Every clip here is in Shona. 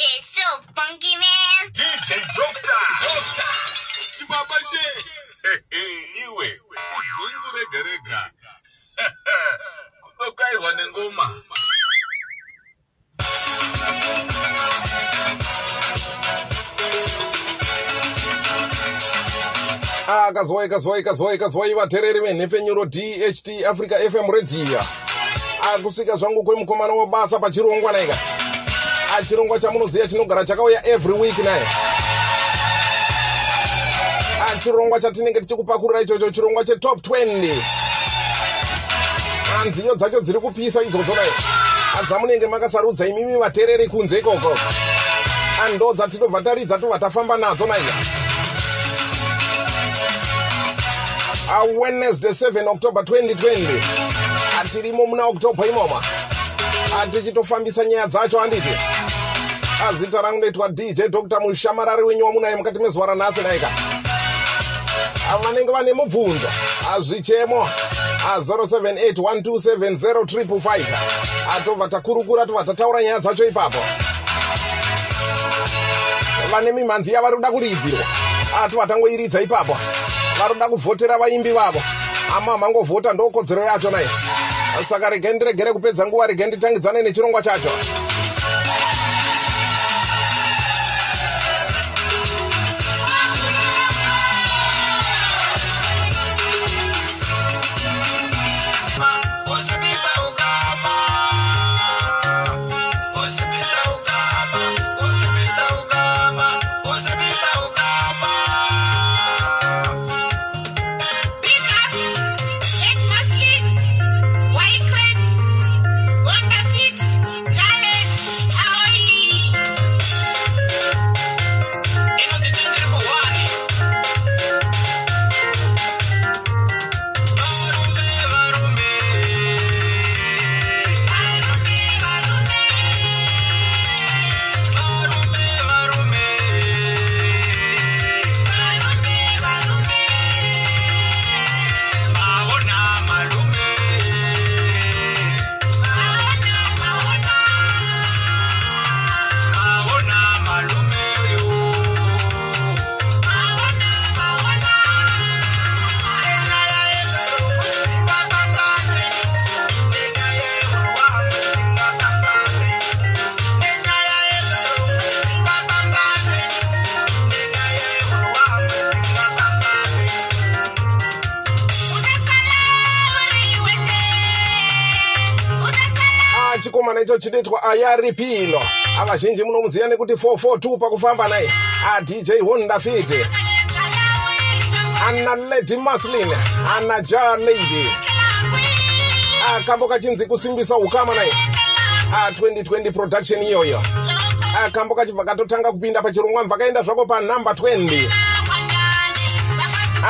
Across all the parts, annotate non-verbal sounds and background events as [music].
DJ so funky man. DJ Doctor. Doctor. Chibaba che. Iwe. Uzungu rega rega. [laughs] Kunokairwa nengoma. akazwai kazwai kazwai kazwai vateereri venhefenyuro dht africa fm radio akusvika zvangu kwemukomana webasa pachirongwa naika achirongwa chamunoziva chinogara chakauya every week naye. Achirongwa chatinenge tichikupakurira ichocho chirongwa chetop 20 anziyo dzacho dziri kupisa idzodzo naye adzamunenge makasarudza imimi vateereri kunze ikoko. Ando dzatinobva taridza tobva tafamba nadzo naika awednesday 7 october 2020 atirimo muna october imomo atichitofambisa nyaya dzacho handiti azita rangu ndoitwa dj dr. Mushamarari wenyu wamunaye mukati mezuva ranhasi naika. Avo vanenge vane mubvunzo azvichemo a078127035 atobva takurukura tobva tataura nyaya dzacho ipapo. Vane mimhanzi yavari kuda kuridzirwa atobva tangoiridza ipapo. Vari kuda kuvhotera vaimbi vavo. Ama mangovhota ndokodzero yacho nayo. Saka regai ndiregere kupedza nguva regai nditangidzane nechirongwa chacho chinoitwa ayari pilo avazhinji munomuziva nekuti 442 pakufamba naye. Adj honda fit. Ana lady maslin ana ja lady. Akambo kachinzi kusimbisa ukama naye. A2020 production iyoyo. Akambo kachibva katotanga kupinda pachirongwa mva kaenda zvako panhamba 20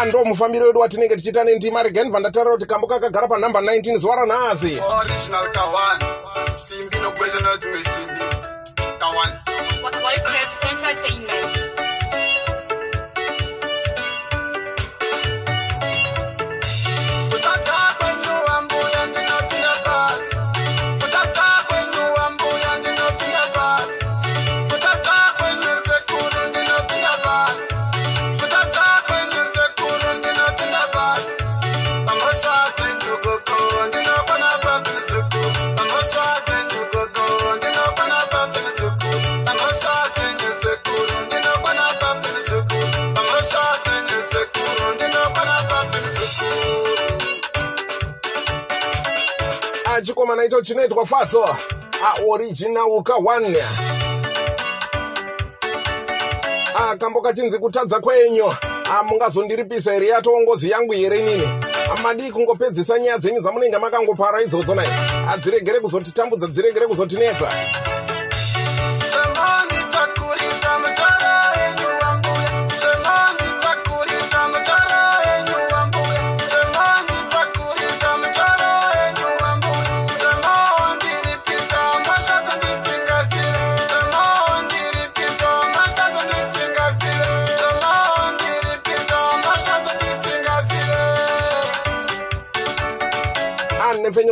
ando mufambiro wedu watinenge tichiita nendima regai ndibva ndataura kuti kambo kakagara panhamba 19 zuva ranhasi original kawan To receive it. That one. What about crepe entertainment? Icho chinoitwa fatso aoriginal ka1 akambo kachinzi kutadza kwenyu amungazondiripisa here? Yatongozi yangu here inini? Madi kungopedzisa nyaya dzenyu dzamunenge makangopara idzodzo nai adziregere kuzotitambudza dziregere kuzotinetsa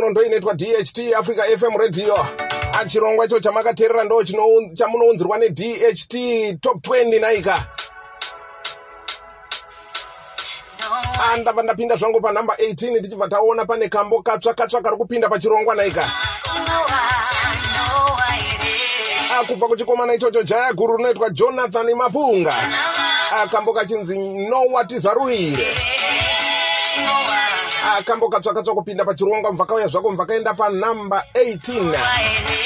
anefenyuro ndo inoitwa dht africa fm radio. Chirongwa icho chamakateerera ndo chamunounzirwa nedht top 20 naika. Ah, ndabva ndapinda zvangu panhamba 18 tichibva taona pane kambo katsva katsva kari kupinda pachirongwa naika. Ah, kubva kuchikomana ichocho jaya guru rinoitwa jonathan mapunga. Ah, kambo kachinzi nowatizarurire Ah, kambo katsva katsva kupinda pachirongwa mubva kauya zvako mubva kaenda panhamba 18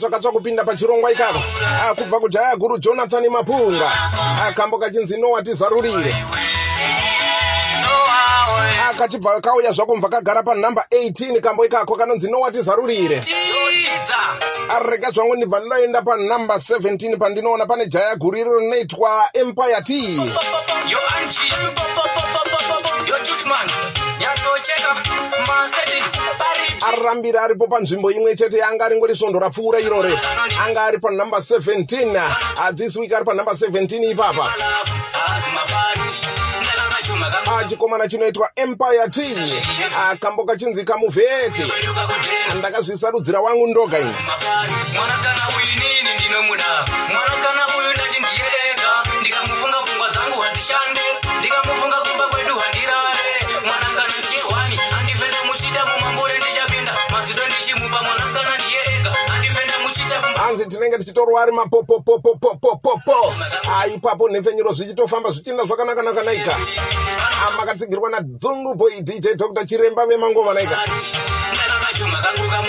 Ah, kambo katsva katsva kupinda pachirongwa ikako Ah, kubva kujaya guru jonathan mapunga. Ah, kambo kachinzi nowatizarurire nowawe Ah, kachibva kauya zvako mubva kagara panhamba 18 kambo ikako kanonzi nowatizarurire arega zvangu ndibva ndinoenda panhamba 17 pandinoona pane jaya guru iro rinoitwa empire t yo anji yo tuchman nyatsocheka masettings pari arambira aripo panzvimbo imwe chete anga aringori svondo rapfuura irore. Anga ari panhamba 17 Ah, this week ari panhamba 17 ipapa. Ah, chikomana chinoitwa empire t Ah, kambo kachinzi kudhera ndakazvisarudzira wangu ndoga ini tinenge tichitorwa ari mapopopopopopopo Ah, ipapo nhefenyuro zvichitofamba zvichienda zvakanaka naika Ah, makatsigirwa nadzungu boy dj dr chiremba vemangova naika.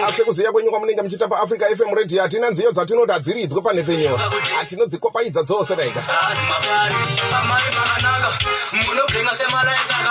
Asi kuziya kwenyu kwamunenge muchiita paafrica fm radio hatina nziyo dzatinoti hadziridzwe panhefenyuro hatinodzikopaidza dzose pakanaka. Munobhenga semalaika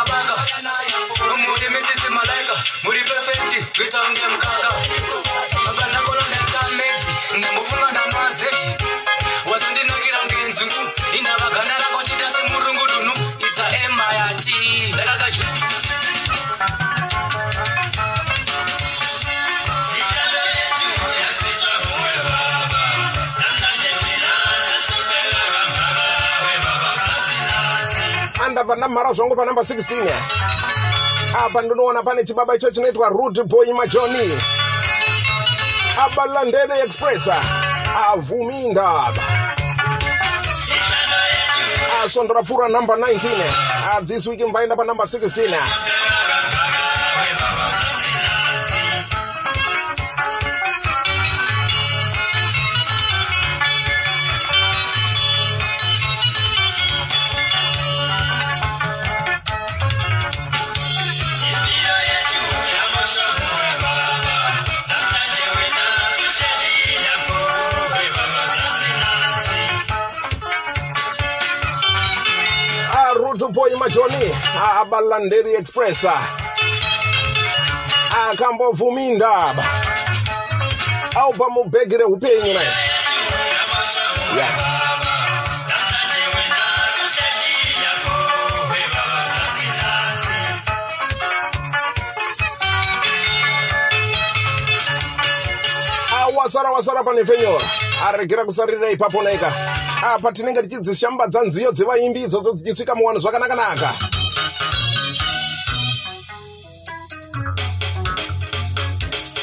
andabva ndamhara zvangu panhamba 16 apa ndinoona pane chibaba icho chinoitwa rud boy majoni abalandede express. Avhumi ndaba. Svondo rapfuura namba 19 Ah, this week mvaenda panamba 16 rutuboy majoni ah, abalanderi express ah. ah, akambovhumi ndaba aupa mubhegi reupenyu naye yeah. wasara wasara pane fenyora aregera kusarira ipapo naika apa tinenge tichidzishambadza nziyo dzevaimbi idzodzo dzichisvika muwanhu zvakanakanaka.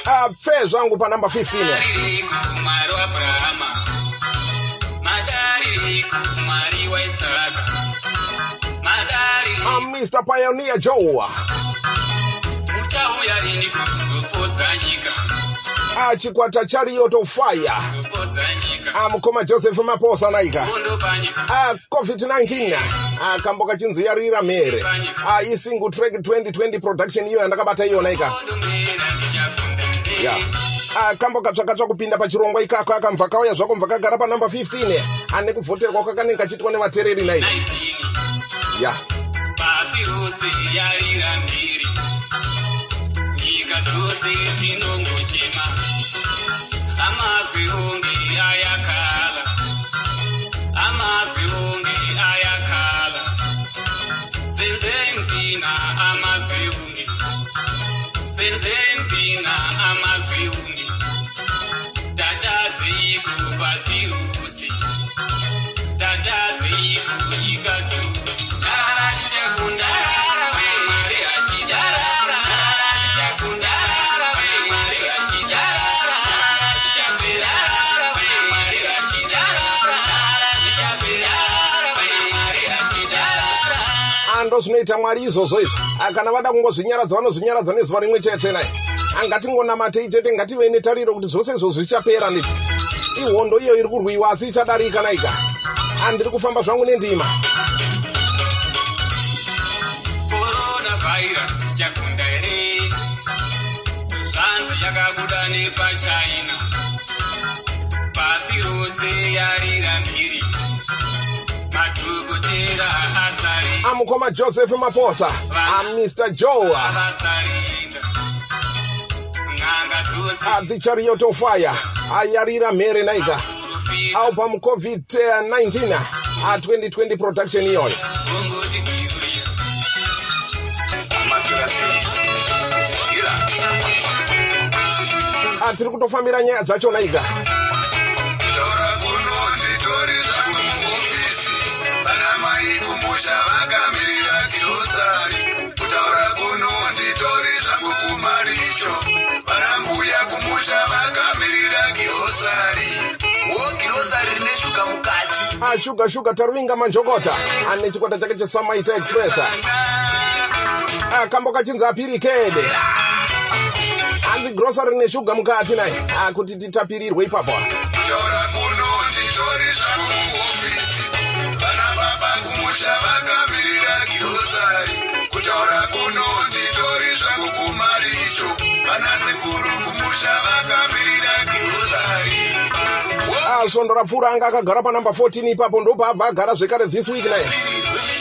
Apfe zvangu panamba 15 Madaririku mwari waAbhurahama madaririku mwari waisaka madaririku Ah, mr pioneer joe. Uchauya rini kuzopodza nyika achikwata chariot of fire amukoma joseph maposa naika. Ah, covid-19 akamboka chinziyarira mhere Ah, isingle track 2020 production iyo yandakabata iyona ika ndichakunda ya. Akamboka tsvakatsva kupinda pachirongwa ikako akamva kauya zvako mva kagara panamba 15 ane kuvhoterwa kwakanenge kachiitwa nevateereri 19 ya. Pasi rose yarira mbiri. Nyika dzose dzinongochema ando zvinoita mwari izvozvo izvo Ah, kana vada kungozvinyaradza vanozvinyaradza nezuva rimwe chete nai angatingonamatei chete ngative netariro kuti zvose izvo zvichapera niti ihondo iyo iri kurwiwa asi ichadarika naika. Handiri kufamba zvangu nendima. Korona vhairasi tichakunda here zvanzi yakabuda nepachina. Pasi rose yarira mbiri asari amukoma joseph maposa joe. N'anga dzose Ah, the chariot of fire ayarira mhere naika profita album covid-19 a 2020 production iyoyo tiri kutofambira nyaya dzacho naika mukati ashuga shuga taruvinga manjokota ane chikwata chake chesamaita express. Akamboka chinzi apirikede hanzi grosari neshuga mukati nai akuti titapirirwe ipapo. Kutaura kuno nditori zvangu muofisi vana baba kumusha vakamirira svondo rapfuura anga akagara panamba 14 ipapo ndobva agara zvekare this week nai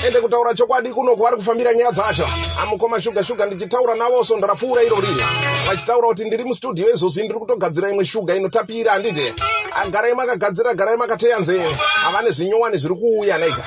ende kutaura chokwadi kuno kwaari kufambira nyaya dzacho. Amukoma shuga shuga ndichitaura navo svondo rapfuura iro riri vachitaura kuti ndiri mustudio izvozvi ndiri kutogadzira imwe shuga inotapira handiti agarai makagadzira garai makateya nzeve havane zvinyowani zviri kuuya naika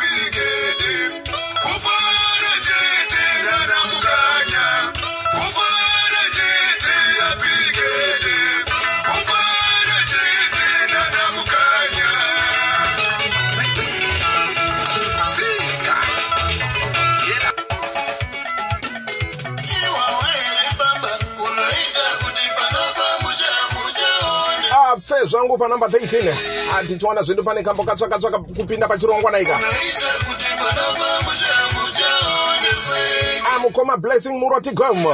zvangu panamba 13 atichiwana zvedu pane kambo katsvakatsvaka kupinda pachirongwa naika Unoita kuti panapa musha muchaone sei. amukoma blessing muroti gom.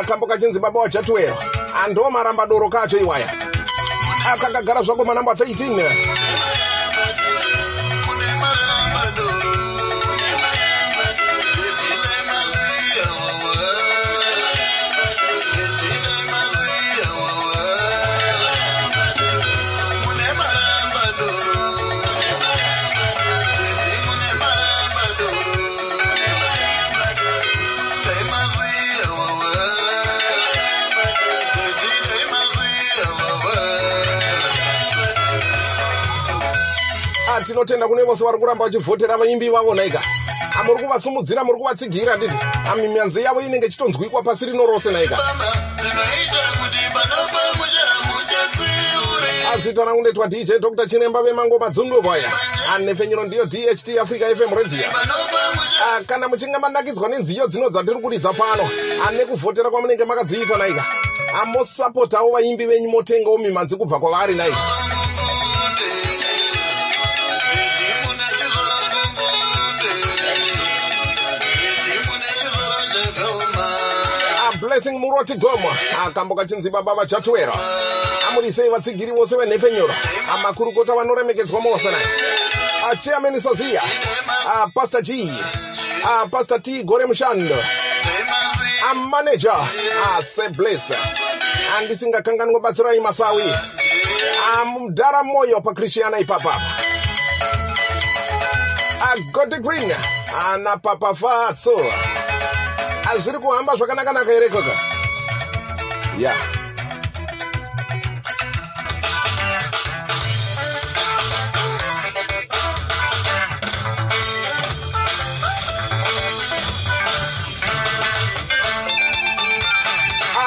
Akambo kachinzi baba wajatwell ando maramba doro kacho iwaya. Akakagara zvako manamba 13 tinotenda kune vose vari kuramba vachivhotera vaimbi vavo naika. Amuri kuvasumudzira muri kuvatsigira nditi amimyanzi yavo inenge ichitonzwikwa pasi rino rose naika. Azita rangu ndaitwa dj dr. Chinemba vemangoma dzunguvoya anefenyuro ndiyo dht africa fm radio. Ah, kana muchinge manakidzwa nenziyo dzino dzatiri kuridza pano ane kuvhotera kwamunenge makadziita naika. Amosapotawo vaimbi venyu motengawo mimhanzi kubva kwavari naika ablessing muroti gomo akambo kachinzi baba vachatuera amurisei vatsigiri vose venhefenyuro amakurukota vanoremekedzwa mose nai achairman saziya. Pastor g. Ah, pastor t. Gore mushando amanager asebles andisingakanganwe batsirai masawi amudhara moyo pakrishtiana ipapapa agodi green. Ana papa fatso azviri kuhamba zvakanaka-naka here kaka ya.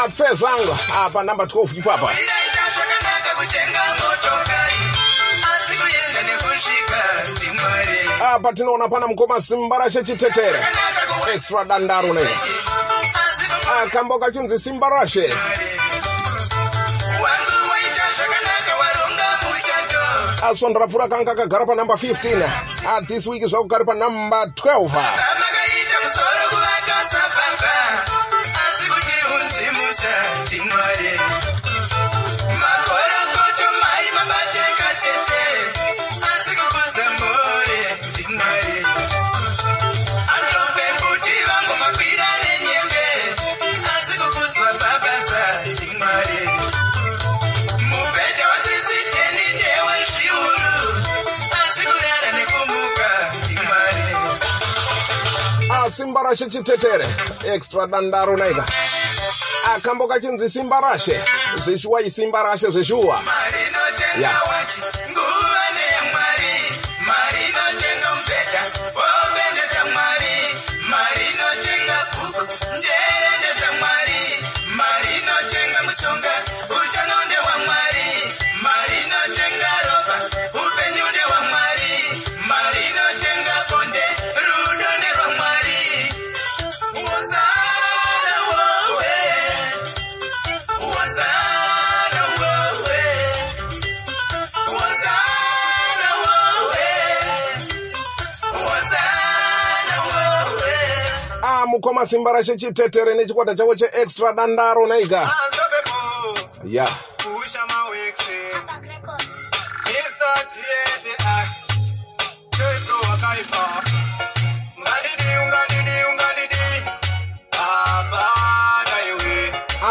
Apfe zvangu apa namba 12 ipapa apa. Tinoona pana mukoma simba rashe chitetere Zvakanaka. kuwa- extra dandaro kumwa- akambo kachinzi simba rashe asvondera pfura kanga kagara panamba 15 ah, this week zvako kari panamba 12 ah, simba rashe chitetere extra dandaro naika akambo kachinzi simba rashe. Zveshuwa isimba rashe zveshuwa inotenga Yeah. Mukoma simba rashe chitetere nechikwata chavo cheextra dandaro naika. Ya.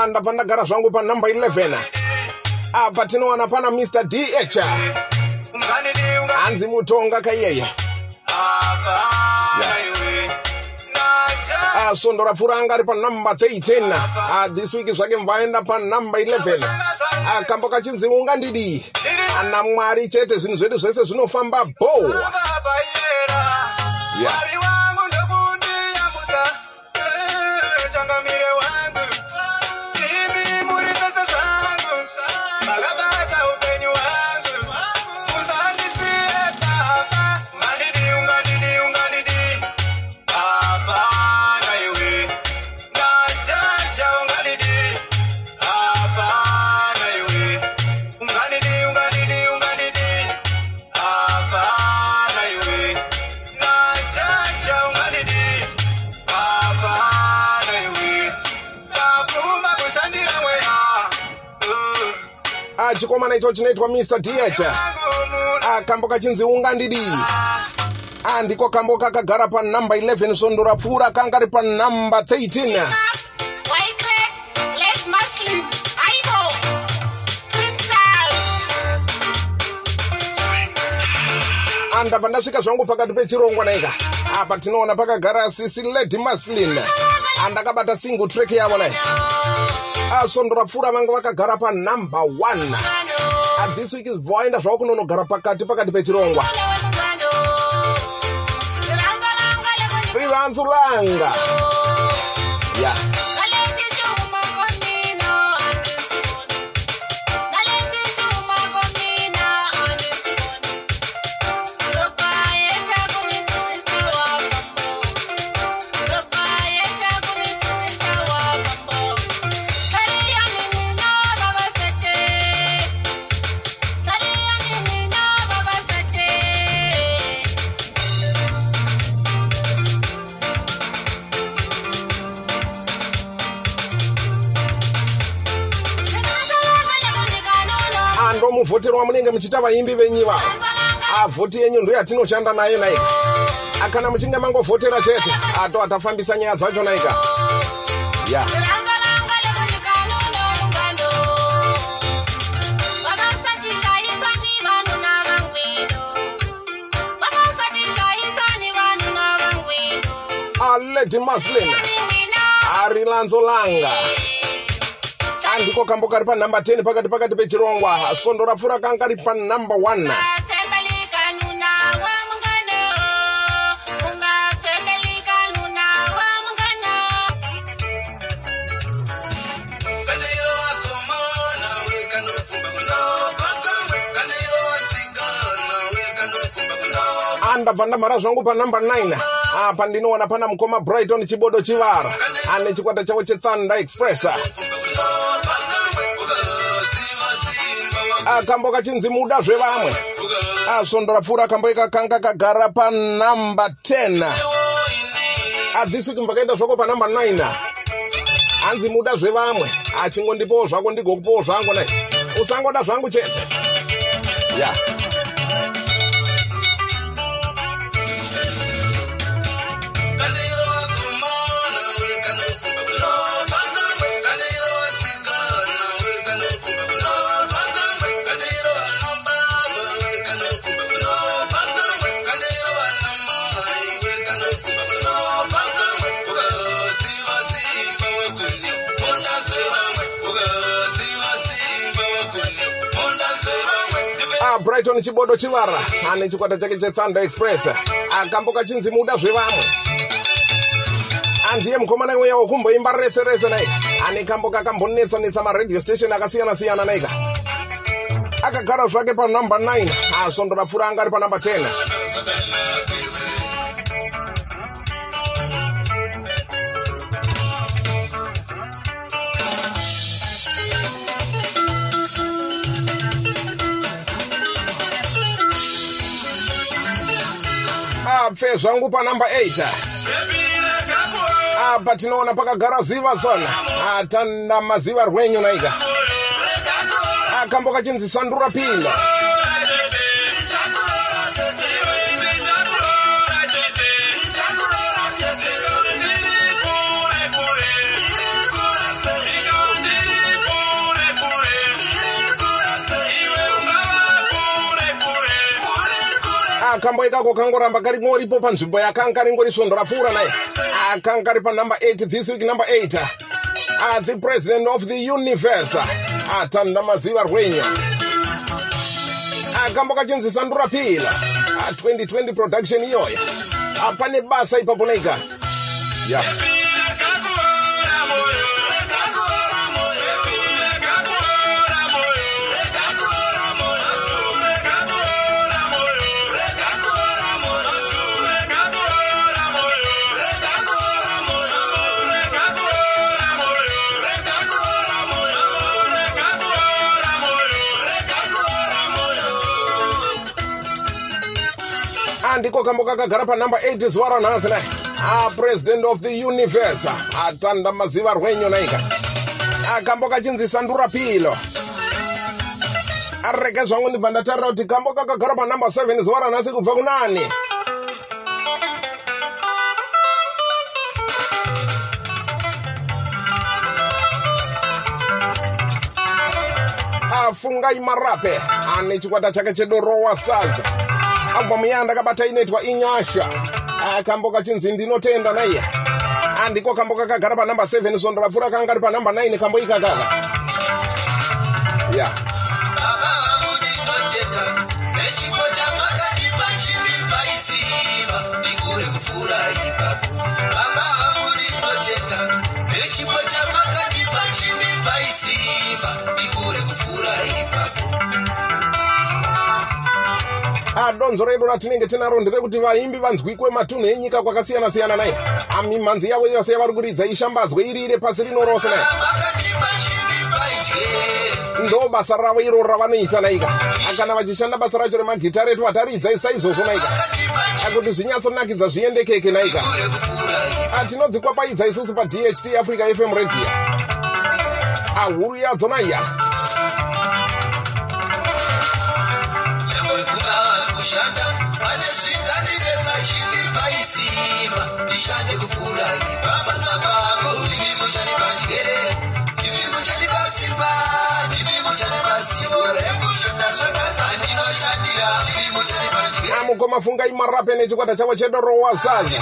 ah, ndabva ndagara zvangu panamba 11 apa tinowana pana mr dh hanzi mutonga kaiyeye asondora pfura anga ari panamba 13 ah, this week zvake mvaenda panamba 11 akambo kachinzi ungandidi ana mwari chete zvinhu zvedu zvese zvinofamba bo Yeah. Chikomana icho chinoitwa mr munhu akambo kachinzi ungandidi. Ah, ndiko kambo kakagara panamba 11 sondora pfuura kanga ari panamba 13 White crepe, leg muslin, eyeball, string size. Ah, ndabva ndasvika zvangu pakati pechirongwa naika. Apa tinoona pakagara sisi led maslin andakabata single track yavo nai asondora pfuura vanga vakagara panamba 1 Ah, this week vaenda zvavo kunonogara pakati pakati pechirongwa. Rirandzu munovhoterwa munenge muchiita vaimbi venyu ivavo avhoti yenyu ndo yatinoshanda nayo naika. Akana muchinge mangovhotera chete ato atafambisa nyaya dzacho naika. Ya. Navamwino. aledi maslin ari lanzo langa andiko kambo kari panhamba 10 pakati pakati pechirongwa svondo rapfuura kanga ri panhamba 1 ungatsembelika nuna wa mungano. Ungatsembelika nuna wa mungano. Kandiro wakomana weka nopfumba kunopa kamwe. Kandiro wasikana weka nopfumba kunopa. andabva ndamhara zvangu panhamba 9 apa ndinoona pana mukoma brighton chibodo chivara ane chikwata chavo chethanda express akambo kachinzi muda zvevamwe. Asvondo rapfuura kambo ikakanga kagara panhamba 10 adzisi kuti mbakaenda zvako panhamba 9 hanzi muda zvevamwe. Achingondipowo zvako ndigokupowo zvangu nai. Usangoda zvangu chete. Ya. yeah. Brighton chibodo chivara. Ane chikwata chake chethanda express. Akambo kachinzi muda zvevamwe. Andiye mukomana weya wokumboimba rese rese nai ane kambo kakambonetsa-netsa maradio station akasiyana-siyana naika. Akagara zvake panhamba 9 asvondo rapfuura anga ari panhamba 10 apfe zvangu panhamba 8 apa tinoona pakagara ziva zona atanda maziva rwenyu naika akambo kachinzi sandura pino akambo ikako kangoramba karingoripo panzvimbo yakanga ringori svondo rapfuura naye. Akanga ari panhamba 8 this week number 8 uh, the president of the universe. Atanda maziva rwenyu. Akambo kachinzi sandura pila. Uh, 2020 production iyoyo. Uh, pane basa ipapo naika. Yeah. Andiko kambo kakagara panhamba 8 zuva ranhasi nai ah, president of the universe. Atanda maziva rwenyu naika akambo kachinzi sandura pilo arege zvangu ndibva ndatarira kuti kambo kakagara panhamba 7 zuva ranhasi kubva kunani afungai marape ane chikwata chake chedorowa stars albhamu iya ndakabata inoitwa inyasha. Akambo kachinzi ndinotenda naiye andiko kambo kakagara panhamba 7 svondo rapfuura kanga ari panhamba 9 kambo ikakaka ya. yeah. Adonzo redu ratinenge tinaro nderekuti vaimbi vanzwikwe matunhu enyika kwakasiyana-siyana naye. Amimhanzi yavo yose yavari kuridza ishambadzwe irire pasi rino rose iche. ndo basa ravo iro ravanoita naika. Kana vachishanda basa racho remagitare etu vataridzai saizvozvo naika. Akuti zvinyatsonakidza zviendekeke naika. Atinodzikwapaidza isusu padht africa fm radio. Ahuru yadzo naiya amukoma fungai marape nechikwata chavo chedorowa stars.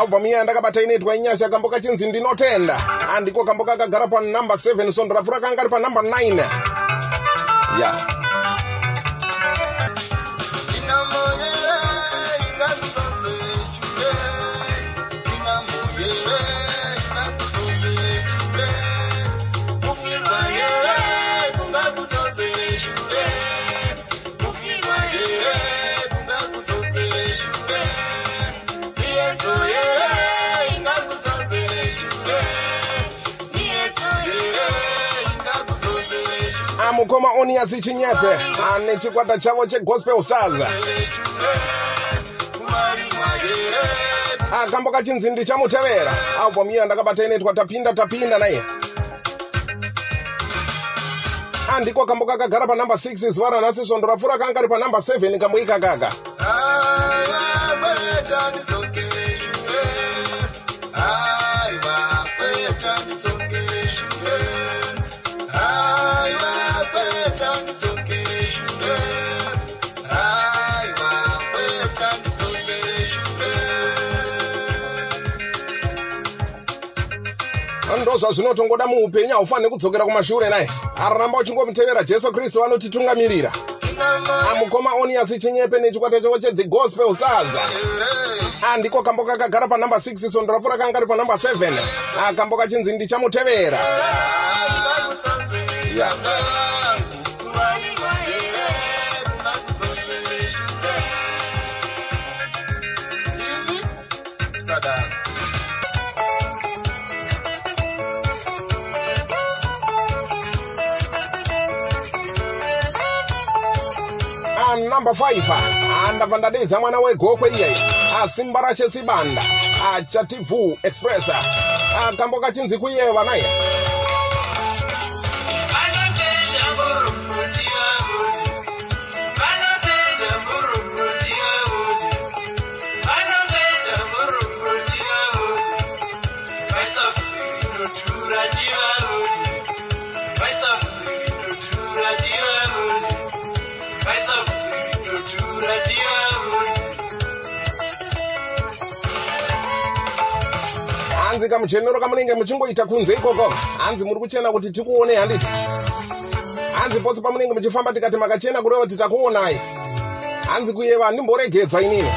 Albhamu iya ndakabata inoitwa inyasha kambo kachinzi ndinotenda. Andiko kambo kakagara panumber 7 sondo rapfuura kanga ri panumber 9 ya. amukoma oniasi chinyepe ane chikwata chavo chegospel stars akambo kachinzi ndichamutevera albhamu iya andakabata inoitwa tapinda tapinda naye andiko kambo kakagara panumber 6 zuva ranhasi svondo rapfuura kanga ri panumber 7 kambo ikakaka ndo zvazvinotongoda muupenyu haufaniri kudzokera kumashure naye. Araramba uchingomutevera jesu kristu anotitungamirira amukoma oniasi chinyepe nechikwata chavo chedhe gospel stars. Andiko kambo kakagara panumber 6 sondo rapfuura kanga ri panumber 7 akambo kachinzi ndichamutevera ya namba 5 andabva ndadedza mwana wegokwe iyeyo asimba rache sibanda achati bvu express. Akambo kachinzi kuyeva naye kamuchenero kamunenge muchingoita kunze ikoko. Hanzi muri kuchena kuti tikuonei handiti? Hanzi pose pamunenge muchifamba tikati makachena kureva kuti takuonai hanzi kuyeva handimboregedza inini.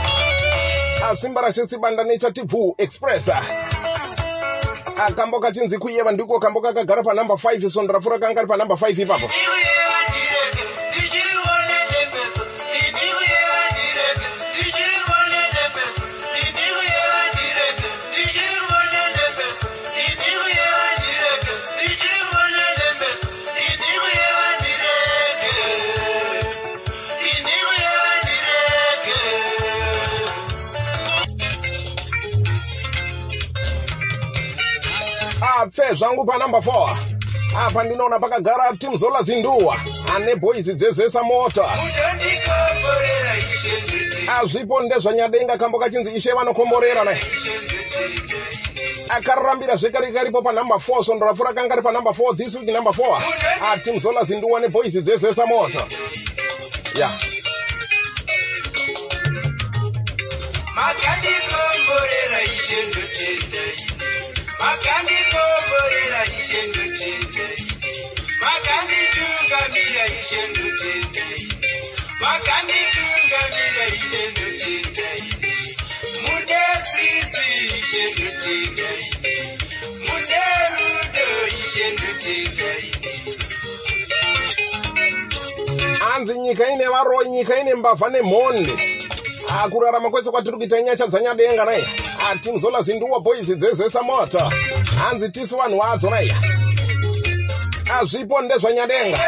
Asimba rachesibanda nechatibvu express. Akambo kachinzi kuyeva ndiko kambo kakagara panumber 5 sondo rapfuura kanga ri panumber 5 ipapo zvangu panumber 4 apa ndinoona pakagara tim zola zinduwa ane bhoizi dzezesa mota. Azvipo ndezvanyadenga kambo kachinzi ishe vanokomborera naye. Akararambira zvekare karipo panumber 4 sondo rapfuura kanga ri panumber 4 this week number 4 atim zola zinduwa nebhoizi dzezesa moto ya. Yeah. makandikomborera ishe makandikomborera ishe ndotenda makanditungamira ishe ndotenda makanditungamira ishe ndotenda mudetsizi ishe ndotenda muderudo ishe ndotenda hanzi nyika ine varoi nyika ine mbavha nemhonde. Akurarama kwese kwatiri kuita nyasha dzanyadenga naye atimzola zinduwa boys dzezesa moto hanzi tisi vanhu wadzo naye azvipo ndezvanyadenga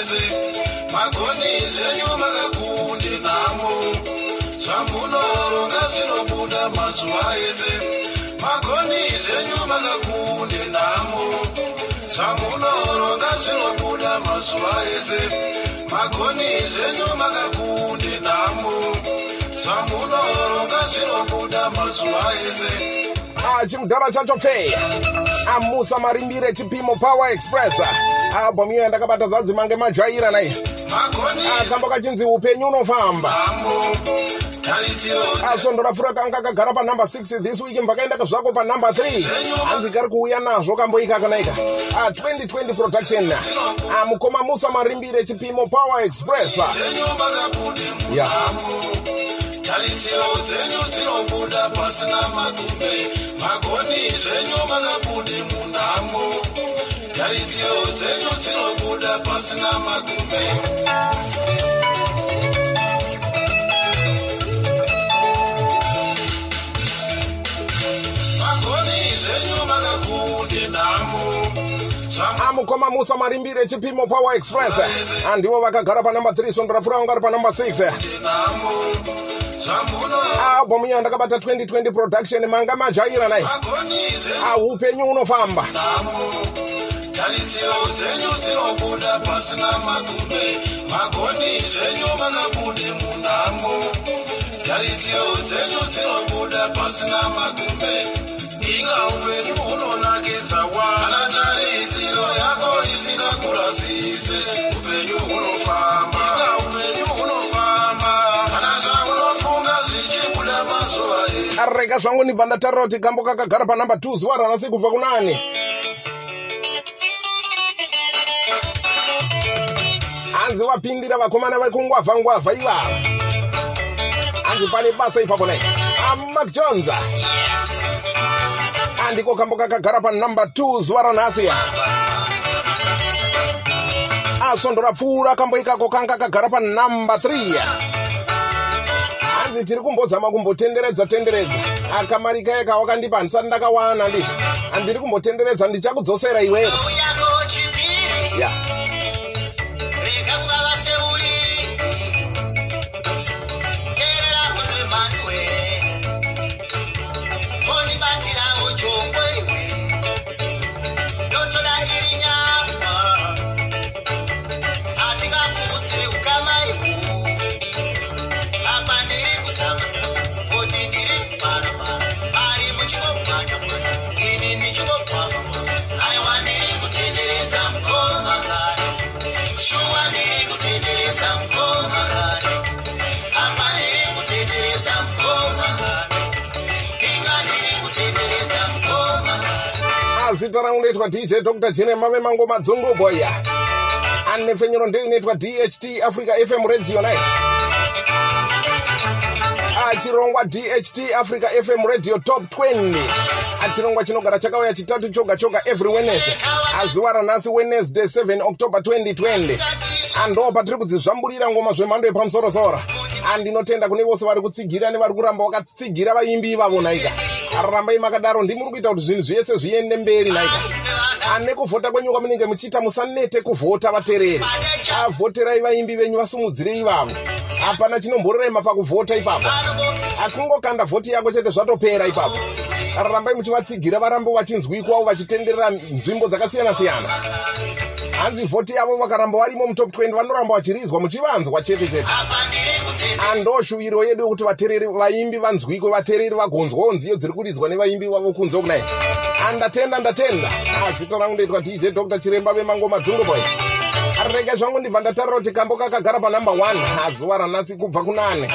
ese. Magoni zvenyu makakunde namo zvamunoronga zvinobuda mazuva ese. Magoni zvenyu makakunde namo zvamunoronga zvinobuda mazuva ese. Magoni zvenyu makakunde namo zvamunoronga zvinobuda mazuva ese chimudhara chacho pfe amusa marimbire chipimo power express. Albhamu iyo yandakabata zadzi mange majaira nai akambo kachinzi upenyu unofamba. Namo tarisiro asondora fura kanga kagara panumber 6 this week mbakaenda zvako panumber 3 hanzi kari kuuya nazvo kambo ikaka naika a 2020 production. Amukoma musa marimbire chipimo power express. Ya. tarisiro dzenyu dzinobuda pasina magume magoni zvenyu makabude munamo tarisiro dzenyu dzinobuda pasina magume amukoma musa marimbire chipimo power express. Handivo vakagara panumber 3 sondora fura vanga vari panumber 6 albhamu iyo yandakabata 2020 production manga majaira nai zvenyu. Aupenyu unofamba. Namo. Tarisiro dzenyu dzinobuda pasina magume. Magoni zvenyu makabude munamo tarisiro dzenyu dzinobuda pasina magume. Inga upenyu hunonakidza wana. Tarisiro yako isingakurasise arega zvangu ndibva ndatarira kuti kambo kakagara panumber 2 zuva ranasi kubva kunani. Hanzi vapindira vakomana vekungwavha ngwavha ivava hanzi pane basa ipapo nai amak jones. Andiko kambo kakagara panumber 2 zuva ranhasi asondora pfuura kambo ikako kanga kagara panumber 3 hanzi tiri kumbozama kumbotenderedza tenderedza. Akamarika eka wakandipa handisati ndakawana nditi handiri kumbotenderedza ndichakudzosera iwewe rangu ndoitwa dj dr jeremave mango madzungu boya anefenyero ndeinoitwa dht africa fm radio nai achirongwa dht africa fm radio top 20 achirongwa chinogara chakauya chitatu choga choga every wednesday. Azuva ranhasi wednesday 7 october 2020 ando patiri kudzizvamburira ngoma zvemhando yepamusorosoro. Andinotenda kune vose vari kutsigira nevari kuramba vakatsigira vaimbi ivavo naika rambai makadaro ndimuri kuita kuti zvinhu zvese zviende mberi naika ane kuvhota kwenyu kwamunenge muchiita musanete kuvhota vateereri avhoterai vaimbi venyu vasumudzire ivavo. Hapana chinomborema pakuvhota ipapo. Asi kungokanda vhoti yako chete zvatopera ipapo. Rambai muchivatsigira varambe vachinzwikwawo vachitenderera nzvimbo dzakasiyana-siyana. Hanzi vhoti yavo vakaramba varimo mutop 20 vanoramba vachirizwa muchivanzwa chete chete andoshuviro yedu yekuti vateereri vaimbi vanzwikwe vateereri vagonzwawo nziyo dziri kuridzwa nevaimbi vavo kunze kunai andatenda ndatenda. Azita rangu ndoitwa dj dr chiremba vemangoma dzunguboy arege zvangu ndibva ndatarira kuti kambo kakagara panumber 1 azuva ranhasi kubva kunane.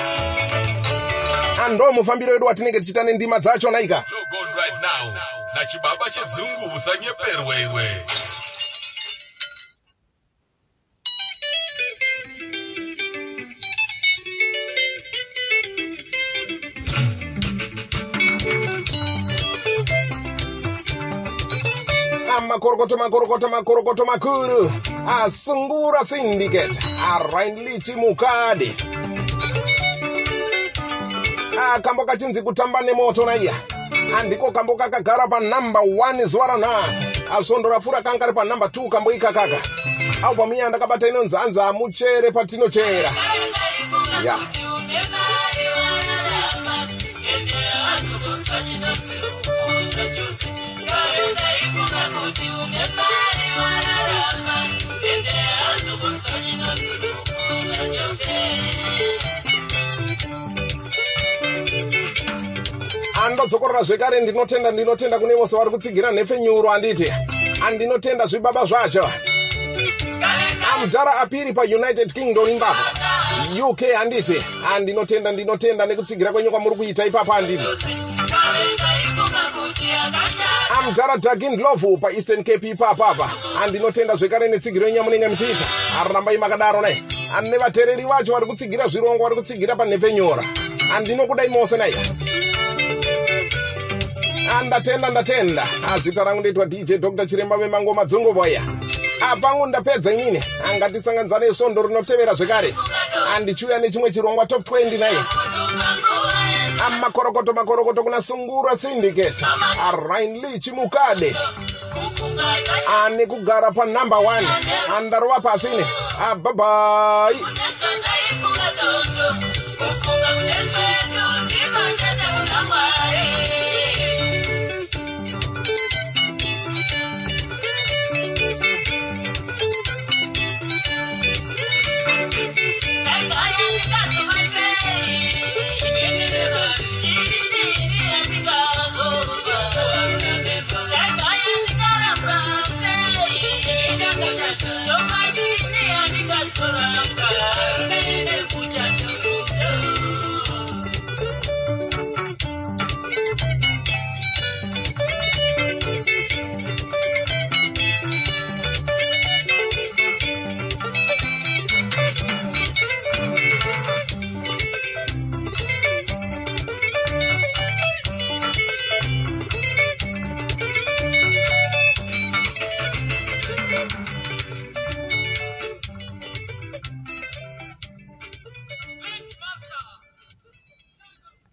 Ando mufambiro wedu watinenge tichiita nendima dzacho naika. Log on right now. Nachibaba chedzungu usanyeperwe iwe makorokoto makorokoto makorokoto makuru. Asungura syndicate. Arainlichi mukadi akambo kachinzi kutamba nemoto naiya. Andiko kambo kakagara panumber 1 zuva ranhasi asvondo rapfuura kanga ri panumber 2 kambo ikakaka. Albhamu iya ndakabata inonzanza muchere patinochera. Ya andodzokorora zvekare ndinotenda ndinotenda kune vose vari kutsigira nhefenyuro handiti andinotenda zvibaba zvacho. Amudhara apiri paunited kingdom imbapa uk handiti andinotenda ndinotenda nekutsigira kwenyu kwamuri kuita ipapo handiti amudhara dagin love paeastern cape ipapapa andinotenda zvekare netsigiro yenyu yamunenge muchiita arambai makadaro nai nevateereri vacho vari kutsigira zvirongo vari kutsigira panhefenyora andinokudai mose nai andatenda ndatenda. Azita rangu ndoitwa dj dr chiremba vemangoma dzongovoya apangu ndapedza inini angatisanganisa nesvondo rinotevera zvekare. Andichiuya nechimwe chirongwa top 20 naye amakorokoto makorokoto kuna sungura syndicate. Arainli chimukade ane kugara panumber 1 andarova pasine. Abhabhai